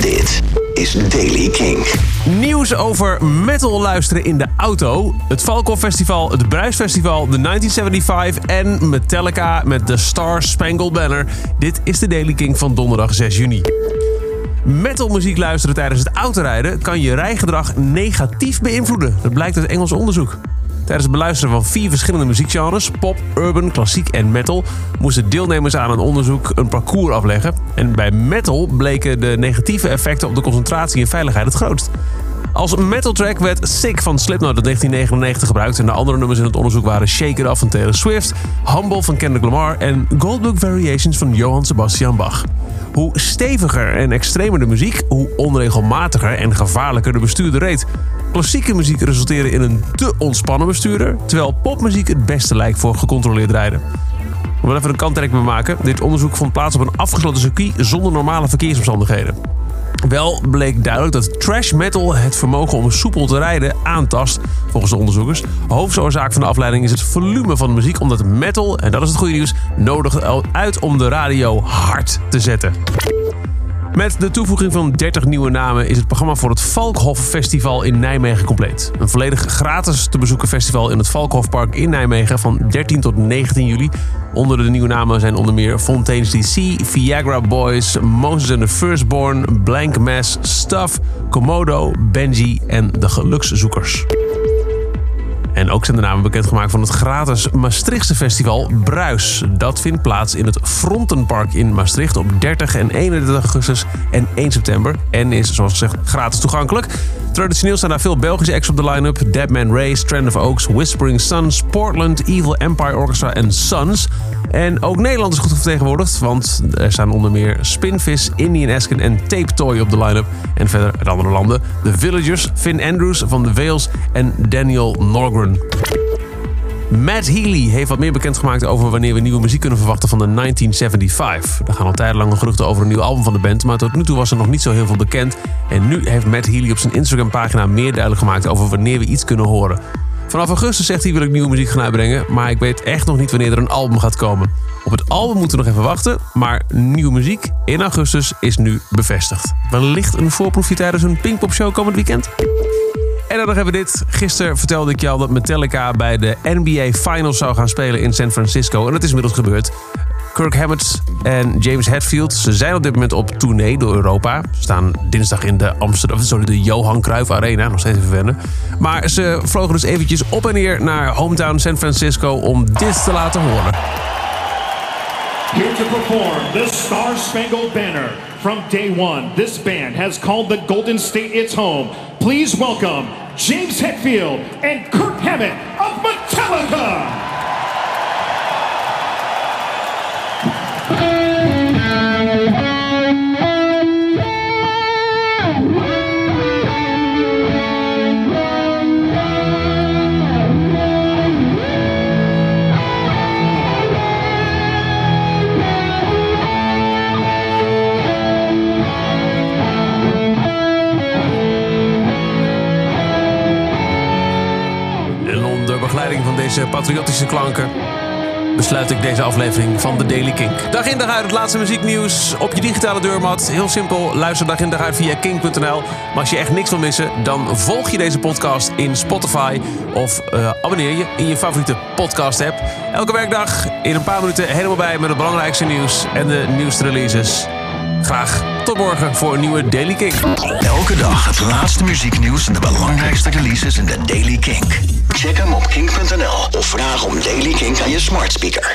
Dit is Daily King. Nieuws over metal luisteren in de auto. Het Valkhof Festival, het Bruisfestival, de 1975 en Metallica met de Star Spangled Banner. Dit is de Daily King van donderdag 6 juni. Metalmuziek luisteren tijdens het autorijden kan je rijgedrag negatief beïnvloeden. Dat blijkt uit Engels onderzoek. Tijdens het beluisteren van vier verschillende muziekgenres, pop, urban, klassiek en metal, moesten deelnemers aan een onderzoek een parcours afleggen. En bij metal bleken de negatieve effecten op de concentratie en veiligheid het grootst. Als metal track werd Sick van Slipknot uit 1999 gebruikt en de andere nummers in het onderzoek waren Shake It van Taylor Swift, Humble van Kendrick Lamar en Goldbook Variations van Johann Sebastian Bach. Hoe steviger en extremer de muziek, hoe onregelmatiger en gevaarlijker de bestuurder reed. Klassieke muziek resulteerde in een te ontspannen bestuurder, terwijl popmuziek het beste lijkt voor gecontroleerd rijden. We willen even een kanttekening maken. Dit onderzoek vond plaats op een afgesloten circuit zonder normale verkeersomstandigheden. Wel bleek duidelijk dat trash metal het vermogen om soepel te rijden aantast, volgens de onderzoekers. Hoofdoorzaak van de afleiding is het volume van de muziek, omdat metal, en dat is het goede nieuws, nodig uit om de radio hard te zetten. Met de toevoeging van 30 nieuwe namen is het programma voor het Valkhof Festival in Nijmegen compleet. Een volledig gratis te bezoeken festival in het Valkhofpark in Nijmegen van 13 tot 19 juli. Onder de nieuwe namen zijn onder meer Fontaine's DC, Viagra Boys, Moses and the Firstborn, Blank Mass, Stuff, Komodo, Benji en de Gelukszoekers. En ook zijn de namen bekendgemaakt van het gratis Maastrichtse festival Bruis. Dat vindt plaats in het Frontenpark in Maastricht op 30 en 31 augustus en 1 september. En is, zoals gezegd, gratis toegankelijk. Traditioneel staan daar veel Belgische acts op de line-up. Deadman Ray, Strand of Oaks, Whispering Suns, Portland, Evil Empire Orchestra en Suns. En ook Nederland is goed vertegenwoordigd, want er staan onder meer Spinvis, Indian Esken en Tape Toy op de line-up. En verder uit andere landen The Villagers, Finn Andrews van The Veils en Daniel Norgren. Matt Healy heeft wat meer bekendgemaakt over wanneer we nieuwe muziek kunnen verwachten van de 1975. Er gaan al tijdenlange geruchten over een nieuw album van de band, maar tot nu toe was er nog niet zo heel veel bekend. En nu heeft Matt Healy op zijn Instagram-pagina meer duidelijk gemaakt over wanneer we iets kunnen horen. Vanaf augustus zegt hij wil ik nieuwe muziek gaan uitbrengen, maar ik weet echt nog niet wanneer er een album gaat komen. Op het album moeten we nog even wachten, maar nieuwe muziek in augustus is nu bevestigd. Wellicht een voorproefje tijdens een Pinkpop show komend weekend. En dan hebben we dit. Gisteren vertelde ik al dat Metallica bij de NBA Finals zou gaan spelen in San Francisco. En dat is inmiddels gebeurd. Kirk Hammett en James Hetfield. Ze zijn op dit moment op tournee door Europa. Ze staan dinsdag in de Amsterdam, sorry, de Johan Cruijff Arena. Nog steeds even wennen. Maar ze vlogen dus eventjes op en neer naar hometown San Francisco om dit te laten horen. Here to perform the Star Spangled Banner. From day one, this band has called the Golden State its home. Please welcome James Hetfield and Kirk Hammett of Metallica. Van deze patriotische klanken besluit ik deze aflevering van The Daily Kink. Dag in dag uit het laatste muzieknieuws op je digitale deurmat. Heel simpel, luister dag in dag uit via kink.nl. Maar als je echt niks wil missen, dan volg je deze podcast in Spotify... of eh, abonneer je in je favoriete podcast-app. Elke werkdag in een paar minuten helemaal bij met het belangrijkste nieuws en de nieuwste releases. Graag tot morgen voor een nieuwe Daily Kink. Elke dag het laatste muzieknieuws en de belangrijkste releases in de Daily Kink. Check hem op kink.nl of vraag om Daily Kink aan je smart speaker.